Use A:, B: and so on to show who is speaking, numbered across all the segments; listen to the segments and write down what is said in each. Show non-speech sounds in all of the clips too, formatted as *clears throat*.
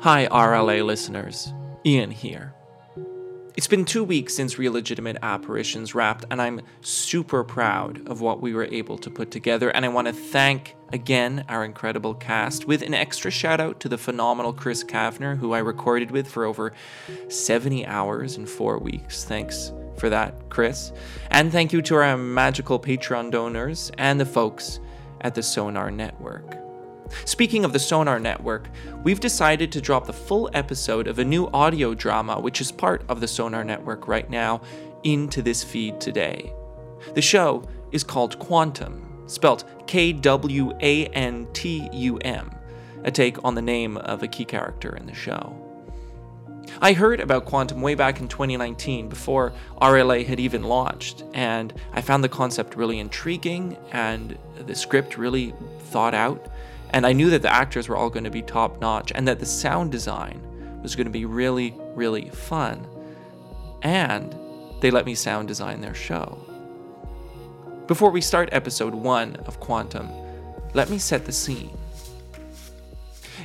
A: Hi, RLA listeners. Ian here. It's been two weeks since Real Legitimate Apparitions wrapped, and I'm super proud of what we were able to put together. And I want to thank again our incredible cast, with an extra shout out to the phenomenal Chris Kavner, who I recorded with for over 70 hours in four weeks. Thanks for that, Chris. And thank you to our magical Patreon donors and the folks at the Sonar Network. Speaking of the Sonar Network, we've decided to drop the full episode of a new audio drama, which is part of the Sonar Network right now, into this feed today. The show is called Kwantum, spelt K W A N T U M, a take on the name of a key character in the show. I heard about Kwantum way back in 2019 before RLA had even launched, and I found the concept really intriguing and the script really thought out. And I knew that the actors were all going to be top notch and that the sound design was going to be really, really fun. And they let me sound design their show. Before we start episode one of Kwantum, let me set the scene.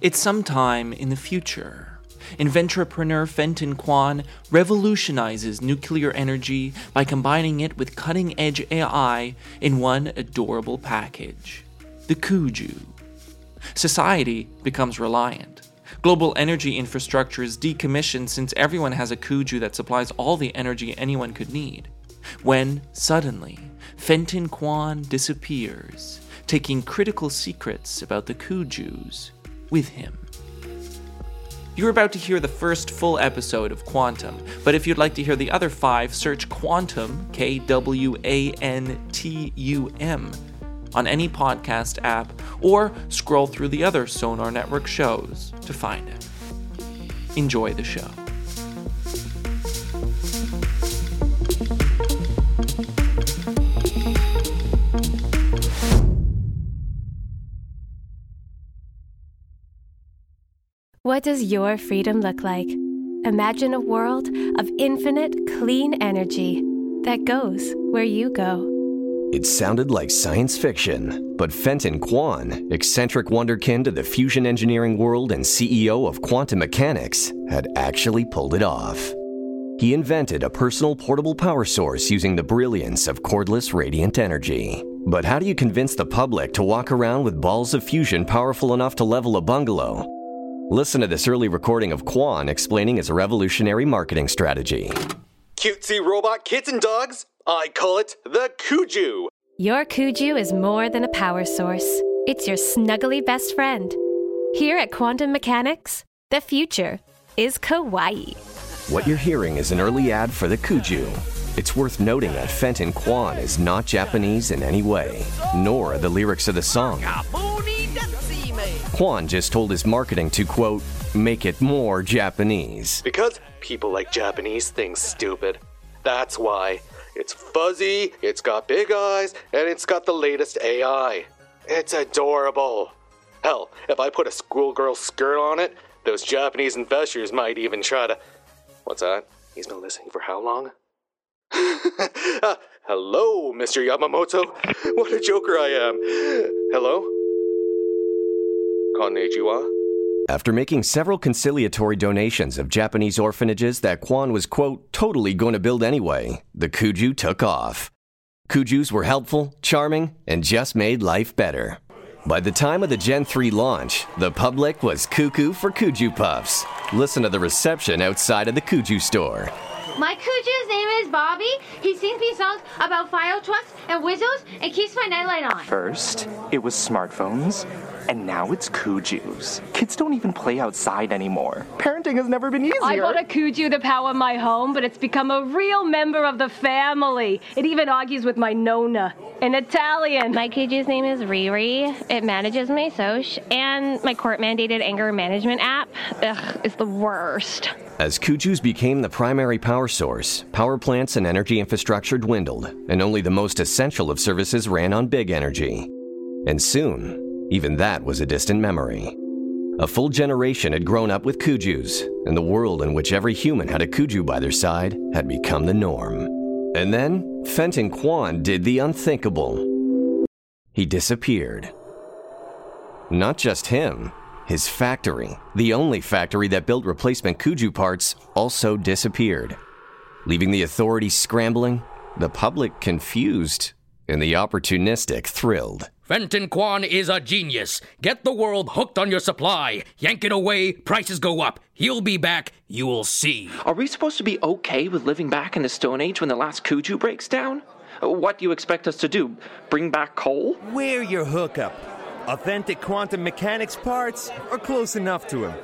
A: It's sometime in the future. Inventrepreneur Fenton Kwan revolutionizes nuclear energy by combining it with cutting edge AI in one adorable package the Kuju. Society becomes reliant. Global energy infrastructure is decommissioned since everyone has a Kuju that supplies all the energy anyone could need. When, suddenly, Fenton Kwan disappears, taking critical secrets about the Kujus with him. You're about to hear the first full episode of Kwantum, but if you'd like to hear the other five, search Kwantum, K W A N T U M, on any podcast app or scroll through the other Sonar Network shows to find it. Enjoy the show.
B: What does your freedom look like? Imagine a world of infinite, clean energy that goes where you go.
C: It sounded like science fiction, but Fenton Kwan, eccentric wonderkin to the fusion engineering world and CEO of Kwantum mechanics, had actually pulled it off. He invented a personal portable power source using the brilliance of cordless radiant energy. But how do you convince the public to walk around with balls of fusion powerful enough to level a bungalow? Listen to this early recording of Kwan explaining his revolutionary marketing strategy.
D: Cutesy robot kids and dogs, I call it the Kuju.
B: Your Kuju is more than a power source, it's your snuggly best friend. Here at Kwantum Mechanics, the future is kawaii.
C: What you're hearing is an early ad for the Kuju. It's worth noting that Fenton Kwan is not Japanese in any way, nor are the lyrics of the song. Kwan just told his marketing to, quote, make it more Japanese.
D: Because people like Japanese things stupid. That's why. It's fuzzy, it's got big eyes, and it's got the latest AI. It's adorable. Hell, if I put a schoolgirl skirt on it, those Japanese investors might even try to. What's that? He's been listening for how long? uh, *laughs* hello, Mr. Yamamoto. What a joker I am. Hello? Konnichiwa?
C: After making several conciliatory donations of Japanese orphanages that Kwan was, quote, totally going to build anyway, the Kuju took off. Kujus were helpful, charming, and just made life better. By the time of the Gen 3 launch, the public was cuckoo for Kuju Puffs. Listen to the reception outside of the Kuju store.
E: My Kuju's name is Bobby. He sings me songs about fire trucks and whistles and keeps my nightlight on.
F: First, it was smartphones, and now it's Kujus. Kids don't even play outside anymore. Parenting has never been easier.
G: I bought a Kuju to power my home, but it's become a real member of the family. It even argues with my Nona in Italian.
H: My Kuju's name is Riri. It manages my soch, and my court mandated anger management app. Ugh, is the worst.
C: As Kujus became the primary power source, power plants and energy infrastructure dwindled, and only the most essential of services ran on big energy. And soon, even that was a distant memory. A full generation had grown up with Kujus, and the world in which every human had a Kuju by their side had become the norm. And then, Fenton Kwan did the unthinkable. He disappeared. Not just him, his factory, the only factory that built replacement Kuju parts, also disappeared, leaving the authorities scrambling, the public confused, and the opportunistic thrilled.
I: Fenton Kwan is a genius. Get the world hooked on your supply. Yank it away, prices go up. He'll be back, you'll see.
A: Are we supposed to be okay with living back in the Stone Age when the last Kuju breaks down? What do you expect us to do? Bring back coal?
J: We're your hookup. Authentic Kwantum mechanics parts are close enough to him.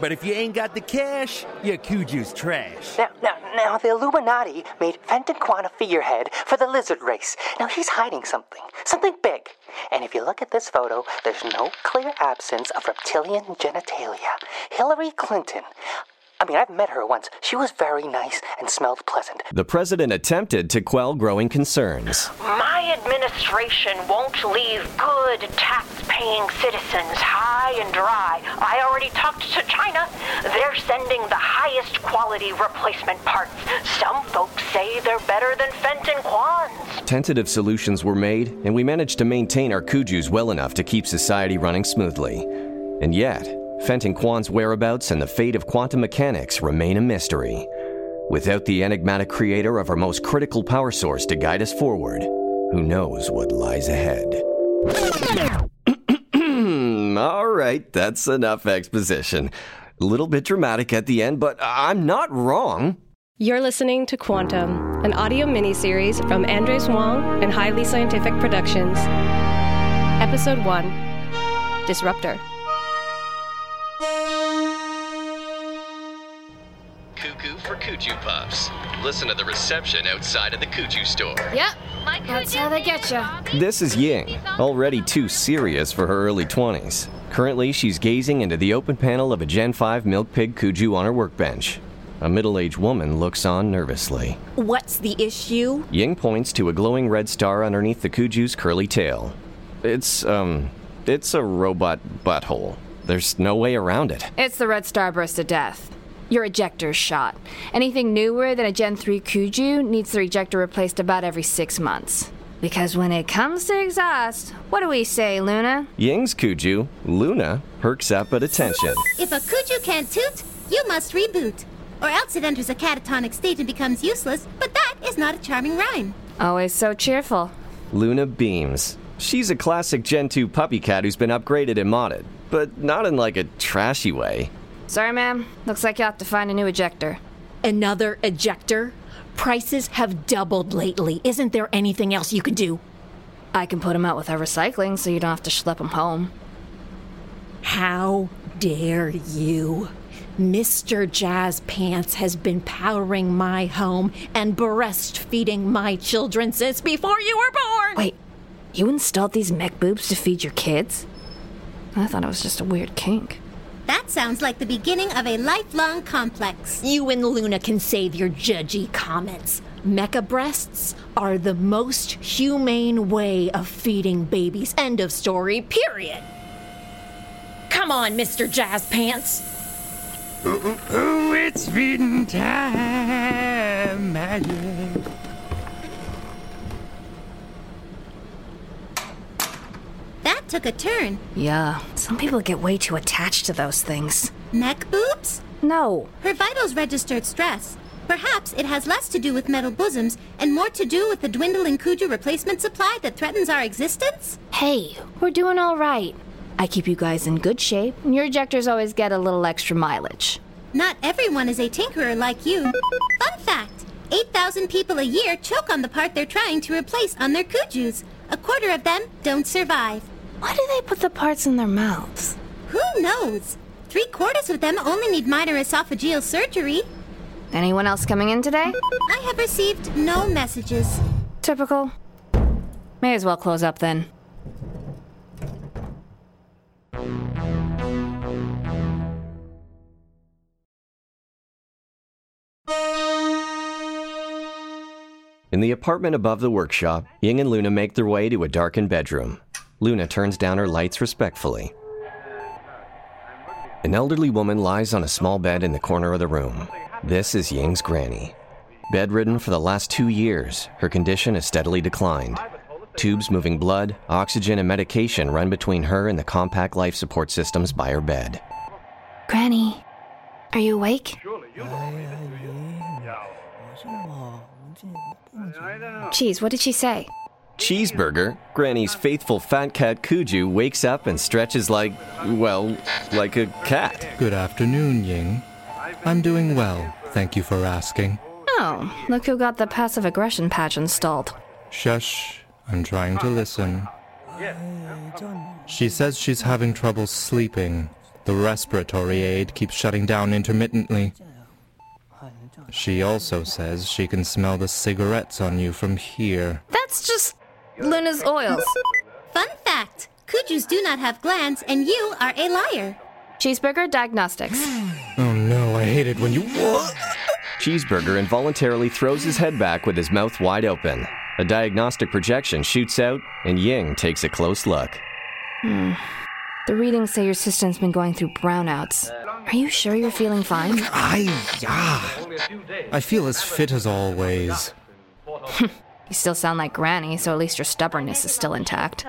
J: But if you ain't got the cash, your Kuju's trash.
K: Now, now, now, the Illuminati made Fenton Kwan a figurehead for the lizard race. Now he's hiding something, something big. And if you look at this photo, there's no clear absence of reptilian genitalia. Hillary Clinton. I mean, I've met her once. She was very nice and smelled pleasant.
C: The president attempted to quell growing concerns.
L: My administration won't leave good tax paying citizens high and dry. I already talked to China. They're sending the highest quality replacement parts. Some folks say they're better than Fenton Kwan's.
C: Tentative solutions were made, and we managed to maintain our Kujus well enough to keep society running smoothly. And yet, Fenton Kwan's whereabouts and the fate of Kwantum mechanics remain a mystery. Without the enigmatic creator of our most critical power source to guide us forward, who knows what lies ahead? *clears throat* All right, that's enough exposition. A little bit dramatic at the end, but I'm not wrong.
B: You're listening to Kwantum, an audio miniseries from Andres Wong and Highly Scientific Productions. Episode 1 Disruptor.
M: Kuju Puffs. Listen to the reception outside of the Kuju store.
E: Yep, that's how they get you.
C: This is Ying, already too serious for her early 20s. Currently, she's gazing into the open panel of a Gen 5 Milk Pig Kuju on her workbench. A middle aged woman looks on nervously.
N: What's the issue?
C: Ying points to a glowing red star underneath the Kuju's curly tail. It's, um, it's a robot butthole. There's no way around it.
O: It's the red starburst of death. Your ejector's shot. Anything newer than a Gen 3 Kuju needs the ejector replaced about every six months. Because when it comes to exhaust, what do we say, Luna?
C: Ying's Kuju, Luna, perks up at attention.
P: If a Kuju can't toot, you must reboot. Or else it enters a catatonic state and becomes useless, but that is not a charming rhyme.
O: Always so cheerful.
C: Luna beams. She's a classic Gen 2 puppy cat who's been upgraded and modded, but not in like a trashy way.
O: Sorry, ma'am. Looks like you'll have to find a new ejector.
N: Another ejector? Prices have doubled lately. Isn't there anything else you can do?
O: I can put them out with our recycling so you don't have to schlep them home.
N: How dare you? Mr. Jazz Pants has been powering my home and breastfeeding my children since before you were born!
O: Wait, you installed these mech boobs to feed your kids? I thought it was just a weird kink.
P: That sounds like the beginning of a lifelong complex.
N: You and Luna can save your judgy comments. Mecha breasts are the most humane way of feeding babies. End of story, period. Come on, Mr. Jazz Pants.
J: Ooh, ooh, it's feeding time, magic.
P: That took a turn.
O: Yeah, some people get way too attached to those things.
P: Neck boobs?
O: No.
P: Her vitals registered stress. Perhaps it has less to do with metal bosoms and more to do with the dwindling Kuju replacement supply that threatens our existence?
O: Hey, we're doing all right. I keep you guys in good shape, and your ejectors always get a little extra mileage.
P: Not everyone is a tinkerer like you. Fun fact 8,000 people a year choke on the part they're trying to replace on their Kujus. A quarter of them don't survive.
O: Why do they put the parts in their mouths?
P: Who knows? Three quarters of them only need minor esophageal surgery.
O: Anyone else coming in today?
P: I have received no messages.
O: Typical. May as well close up then.
C: In the apartment above the workshop, Ying and Luna make their way to a darkened bedroom. Luna turns down her lights respectfully. An elderly woman lies on a small bed in the corner of the room. This is Ying's granny. Bedridden for the last two years, her condition has steadily declined. tubes moving blood, oxygen, and medication run between her and the compact life support systems by her bed.
O: Granny, are you awake? Geez, what did she say?
C: Cheeseburger, Granny's faithful fat cat Kuju, wakes up and stretches like, well, like a cat.
Q: Good afternoon, Ying. I'm doing well, thank you for asking.
O: Oh, look who got the passive aggression patch installed.
Q: Shush, I'm trying to listen. She says she's having trouble sleeping. The respiratory aid keeps shutting down intermittently. She also says she can smell the cigarettes on you from here.
O: That's just Luna's oils.
P: Fun fact Kujus do not have glands, and you are a liar.
O: Cheeseburger diagnostics.
Q: Oh no, I hate it when you.
C: Cheeseburger involuntarily throws his head back with his mouth wide open. A diagnostic projection shoots out, and Ying takes a close look.
O: Hmm. The readings say your system's been going through brownouts. Are you sure you're feeling fine?
Q: I. Yeah. I feel as fit as always. *laughs*
O: you still sound like Granny, so at least your stubbornness is still intact.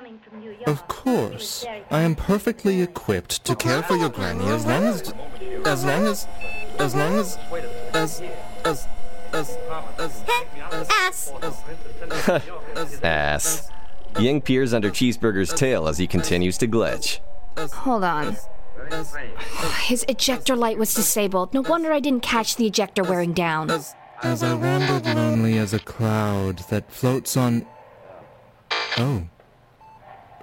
Q: Of course. I am perfectly equipped to care for your granny as long as. as long as. as long as. as. as. as. as.
P: Ass.
C: Ass. Ying peers under Cheeseburger's tail as he continues to glitch.
O: Hold on. His ejector light was disabled. No wonder I didn't catch the ejector wearing down.
Q: As I wandered lonely as a cloud that floats on. Oh.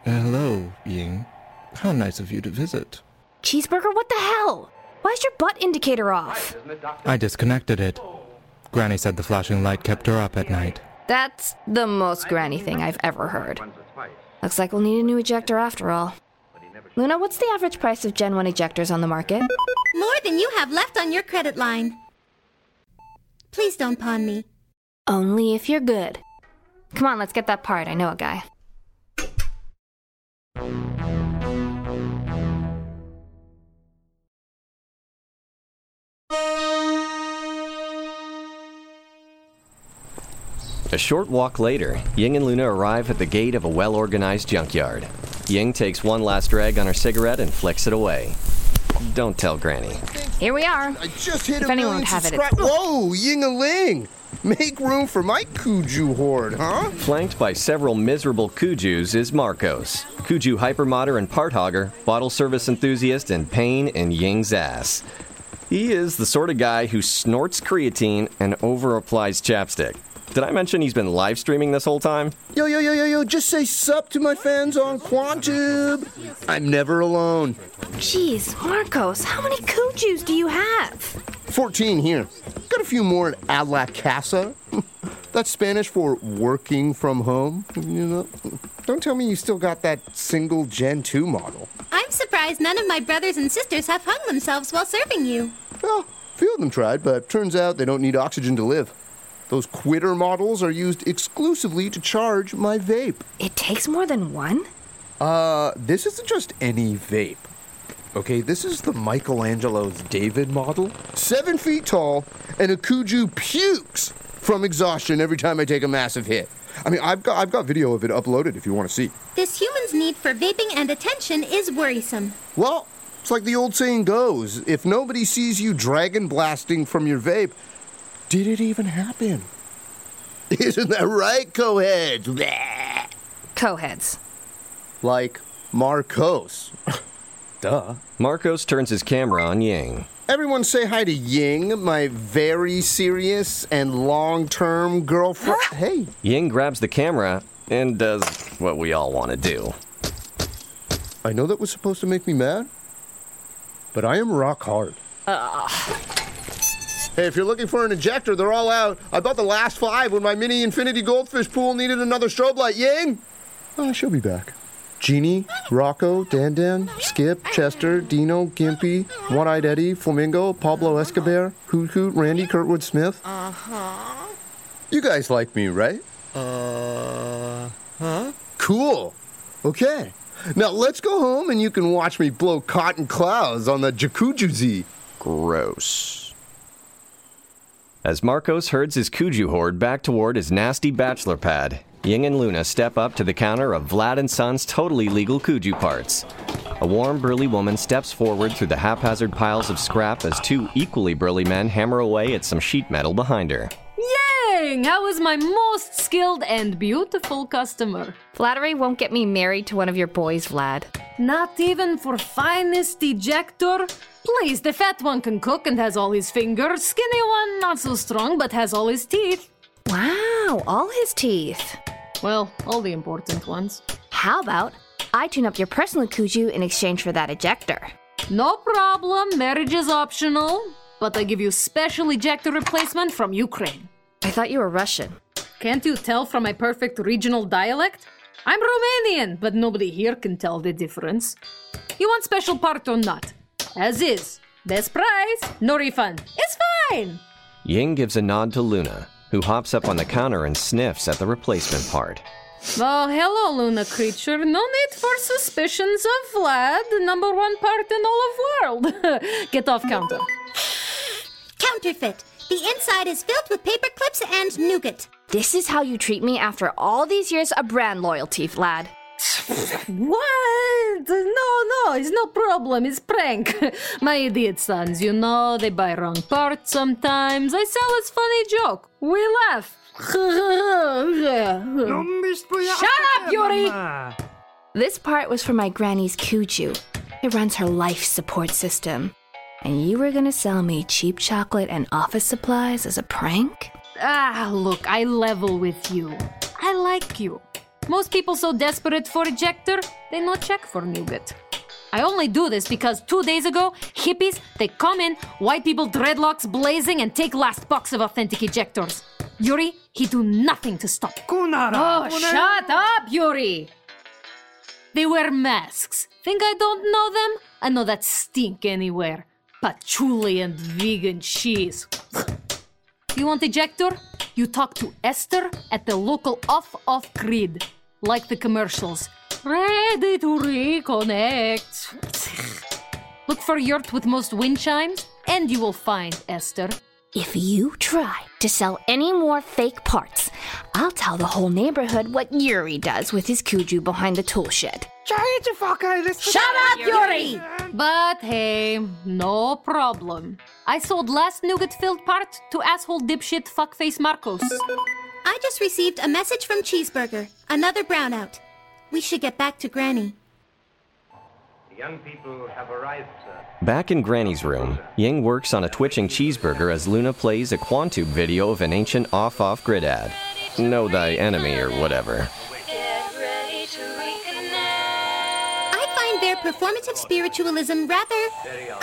Q: Uh, hello, Ying. How nice of you to visit.
O: Cheeseburger, what the hell? Why's your butt indicator off?
Q: I disconnected it. Granny said the flashing light kept her up at night.
O: That's the most Granny thing I've ever heard. Looks like we'll need a new ejector after all. Luna, what's the average price of Gen 1 ejectors on the market?
P: More than you have left on your credit line. Please don't pawn me.
O: Only if you're good. Come on, let's get that part. I know a guy.
C: A short walk later, Ying and Luna arrive at the gate of a well organized junkyard. Ying takes one last drag on her cigarette and flicks it away. Don't tell Granny.
O: Here we are.
R: I just hit
O: if
R: a
O: anyone
R: million
O: would have it, it's
R: Whoa, Ying-a-ling! Make room for my Kuju horde, huh?
C: Flanked by several miserable Kujus is Marcos, Kuju hypermodder and part hogger, bottle service enthusiast, and pain in Ying's ass. He is the sort of guy who snorts creatine and over applies chapstick. Did I mention he's been live streaming this whole time?
R: Yo, yo, yo, yo, yo, just say sup to my fans on Quantube. I'm never alone.
O: Jeez, Marcos, how many Kujus do you have?
R: 14 here. Got a few more at A la Casa. *laughs* That's Spanish for working from home, you know. Don't tell me you still got that single Gen 2 model.
P: I'm surprised none of my brothers and sisters have hung themselves while serving you.
R: Well, a few of them tried, but turns out they don't need oxygen to live. Those quitter models are used exclusively to charge my vape.
O: It takes more than one?
R: Uh, this isn't just any vape. Okay, this is the Michelangelo's David model. Seven feet tall, and a Kuju pukes from exhaustion every time I take a massive hit. I mean, I've got I've got video of it uploaded if you want to see.
P: This human's need for vaping and attention is worrisome.
R: Well, it's like the old saying goes: if nobody sees you dragon blasting from your vape, did it even happen? Isn't that right, co-heads? Bleh.
O: Co-heads.
R: Like Marcos. *laughs* Duh.
C: Marcos turns his camera on Ying.
R: Everyone say hi to Ying, my very serious and long-term girlfriend. hey.
C: Ying grabs the camera and does what we all want to do.
R: I know that was supposed to make me mad, but I am rock hard. Hey, if you're looking for an ejector, they're all out. I bought the last five when my mini infinity goldfish pool needed another strobe light. Ying! Oh, she'll be back. Jeannie, Rocco, Dan Dan, Skip, Chester, Dino, Gimpy, One Eyed Eddie, Flamingo, Pablo Escobar, Hoot Hoot, Randy Kurtwood Smith.
P: Uh huh.
R: You guys like me, right?
J: Uh huh?
R: Cool. Okay. Now let's go home and you can watch me blow cotton clouds on the jacuzzi.
C: Gross. As Marcos herds his Kuju horde back toward his nasty bachelor pad, Ying and Luna step up to the counter of Vlad and Son's totally legal Kuju parts. A warm, burly woman steps forward through the haphazard piles of scrap as two equally burly men hammer away at some sheet metal behind her.
S: Yang, how is my most skilled and beautiful customer?
O: Flattery won't get me married to one of your boys, Vlad.
S: Not even for finest ejector? Please, the fat one can cook and has all his fingers. Skinny one, not so strong, but has all his teeth.
O: Wow, all his teeth.
S: Well, all the important ones.
O: How about I tune up your personal Kuju in exchange for that ejector?
S: No problem, marriage is optional. But I give you special ejector replacement from Ukraine.
O: I thought you were Russian.
S: Can't you tell from my perfect regional dialect? I'm Romanian, but nobody here can tell the difference. You want special part or not? As is. Best price, no refund. It's fine.
C: Ying gives a nod to Luna, who hops up on the counter and sniffs at the replacement part.
S: Oh, hello, Luna creature. No need for suspicions of Vlad, number one part in all of world. *laughs* Get off counter.
P: Counterfeit. The inside is filled with paper clips and nougat.
O: This is how you treat me after all these years of brand loyalty, Vlad.
S: What? No, no, it's no problem. It's prank. *laughs* My idiot sons, you know, they buy wrong parts sometimes. I sell as funny joke. We laugh. *laughs* Shut up, Yuri!
O: This part was for my granny's Kuju. It runs her life support system. And you were gonna sell me cheap chocolate and office supplies as a prank?
S: Ah, look, I level with you. I like you. Most people so desperate for ejector, they no check for nougat. I only do this because two days ago, hippies, they come in, white people dreadlocks blazing, and take last box of authentic ejectors. Yuri, he do nothing to stop.
T: Kunara!
S: Oh, shut up, Yuri! They wear masks. Think I don't know them? I know that stink anywhere. Patchouli and vegan cheese. you want ejector? You talk to Esther at the local off-off grid, like the commercials. Ready to reconnect. Look for yurt with most wind chimes, and you will find Esther.
O: If you try to sell any more fake parts, I'll tell the whole neighborhood what Yuri does with his Kuju behind the tool shed.
S: Jare to fucko shut up, Yuri! But hey, no problem. I sold last nougat-filled part to asshole dipshit fuckface Marcos.
P: I just received a message from Cheeseburger. Another brownout. We should get back to Granny.
U: The young people have arrived, sir.
C: Back in Granny's room, Ying works on a twitching cheeseburger as Luna plays a Quantube video of an ancient off off grid ad. Know thy enemy or whatever.
P: I find their performative spiritualism rather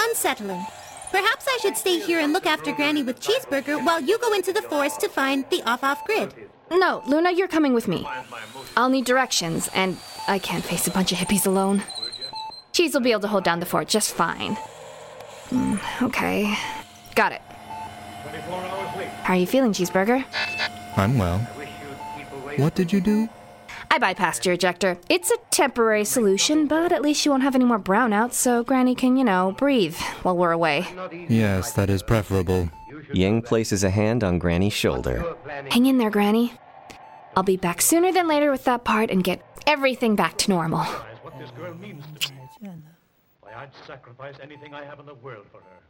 P: unsettling. Perhaps I should stay here and look after Granny with Cheeseburger while you go into the forest to find the off off grid.
O: No, Luna, you're coming with me. I'll need directions, and I can't face a bunch of hippies alone. Cheese will be able to hold down the fort just fine. Hmm, okay. Got it. How are you feeling, Cheeseburger?
Q: I'm well. What did you do?
O: I bypassed your ejector. It's a temporary solution, but at least you won't have any more brownouts, so Granny can, you know, breathe while we're away.
Q: Yes, that is preferable.
C: Ying places a hand on Granny's shoulder.
O: Hang in there, Granny. I'll be back sooner than later with that part and get everything back to normal.
U: What this girl means to me. I'd sacrifice anything I have in the world for her.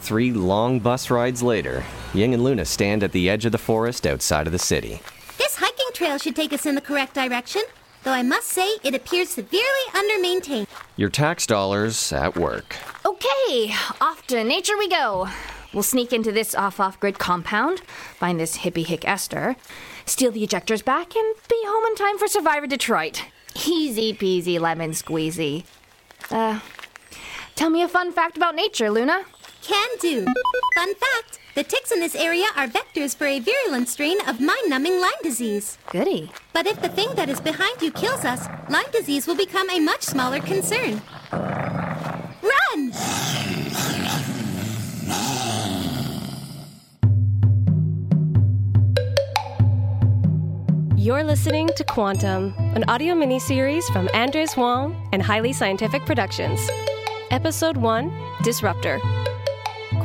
C: Three long bus rides later, Ying and Luna stand at the edge of the forest outside of the city.
P: This hiking trail should take us in the correct direction, though I must say it appears severely under-maintained.
C: Your tax dollars at work.
O: Okay, off to nature we go. We'll sneak into this off off grid compound, find this hippie hick Esther, steal the ejectors back, and be home in time for Survivor Detroit. Easy peasy lemon squeezy. Uh, tell me a fun fact about nature, Luna.
P: Can do. Fun fact the ticks in this area are vectors for a virulent strain of mind numbing Lyme disease.
O: Goody.
P: But if the thing that is behind you kills us, Lyme disease will become a much smaller concern. Run!
B: You're listening to Kwantum, an audio miniseries from Andres Wong and Highly Scientific Productions. Episode 1 Disruptor.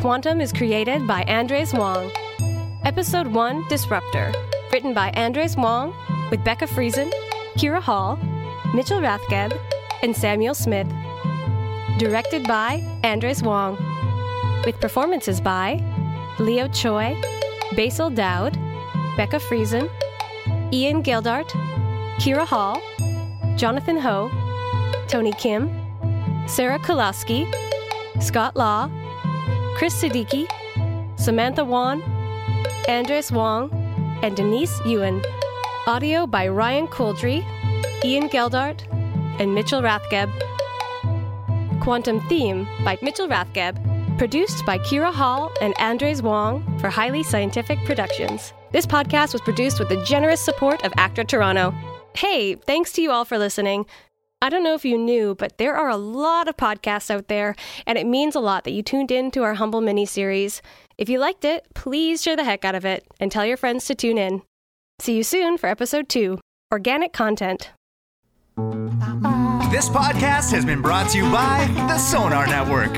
B: Kwantum is created by Andres Wong. Episode 1 Disruptor. Written by Andres Wong, with Becca Friesen, Kira Hall, Mitchell Rathgeb, and Samuel Smith. Directed by Andres Wong. With performances by Leo Choi, Basil Dowd, Becca Friesen, Ian Gildart, Kira Hall, Jonathan Ho, Tony Kim, Sarah Kulaski, Scott Law, Chris Siddiqui, Samantha Wan, Andres Wong, and Denise Ewan. Audio by Ryan Couldry, Ian Geldart, and Mitchell Rathgeb. Kwantum Theme by Mitchell Rathgeb. Produced by Kira Hall and Andres Wong for Highly Scientific Productions. This podcast was produced with the generous support of Actor Toronto. Hey, thanks to you all for listening. I don't know if you knew, but there are a lot of podcasts out there, and it means a lot that you tuned in to our Humble mini series. If you liked it, please share the heck out of it and tell your friends to tune in. See you soon for episode two Organic Content.
T: This podcast has been brought to you by the Sonar Network.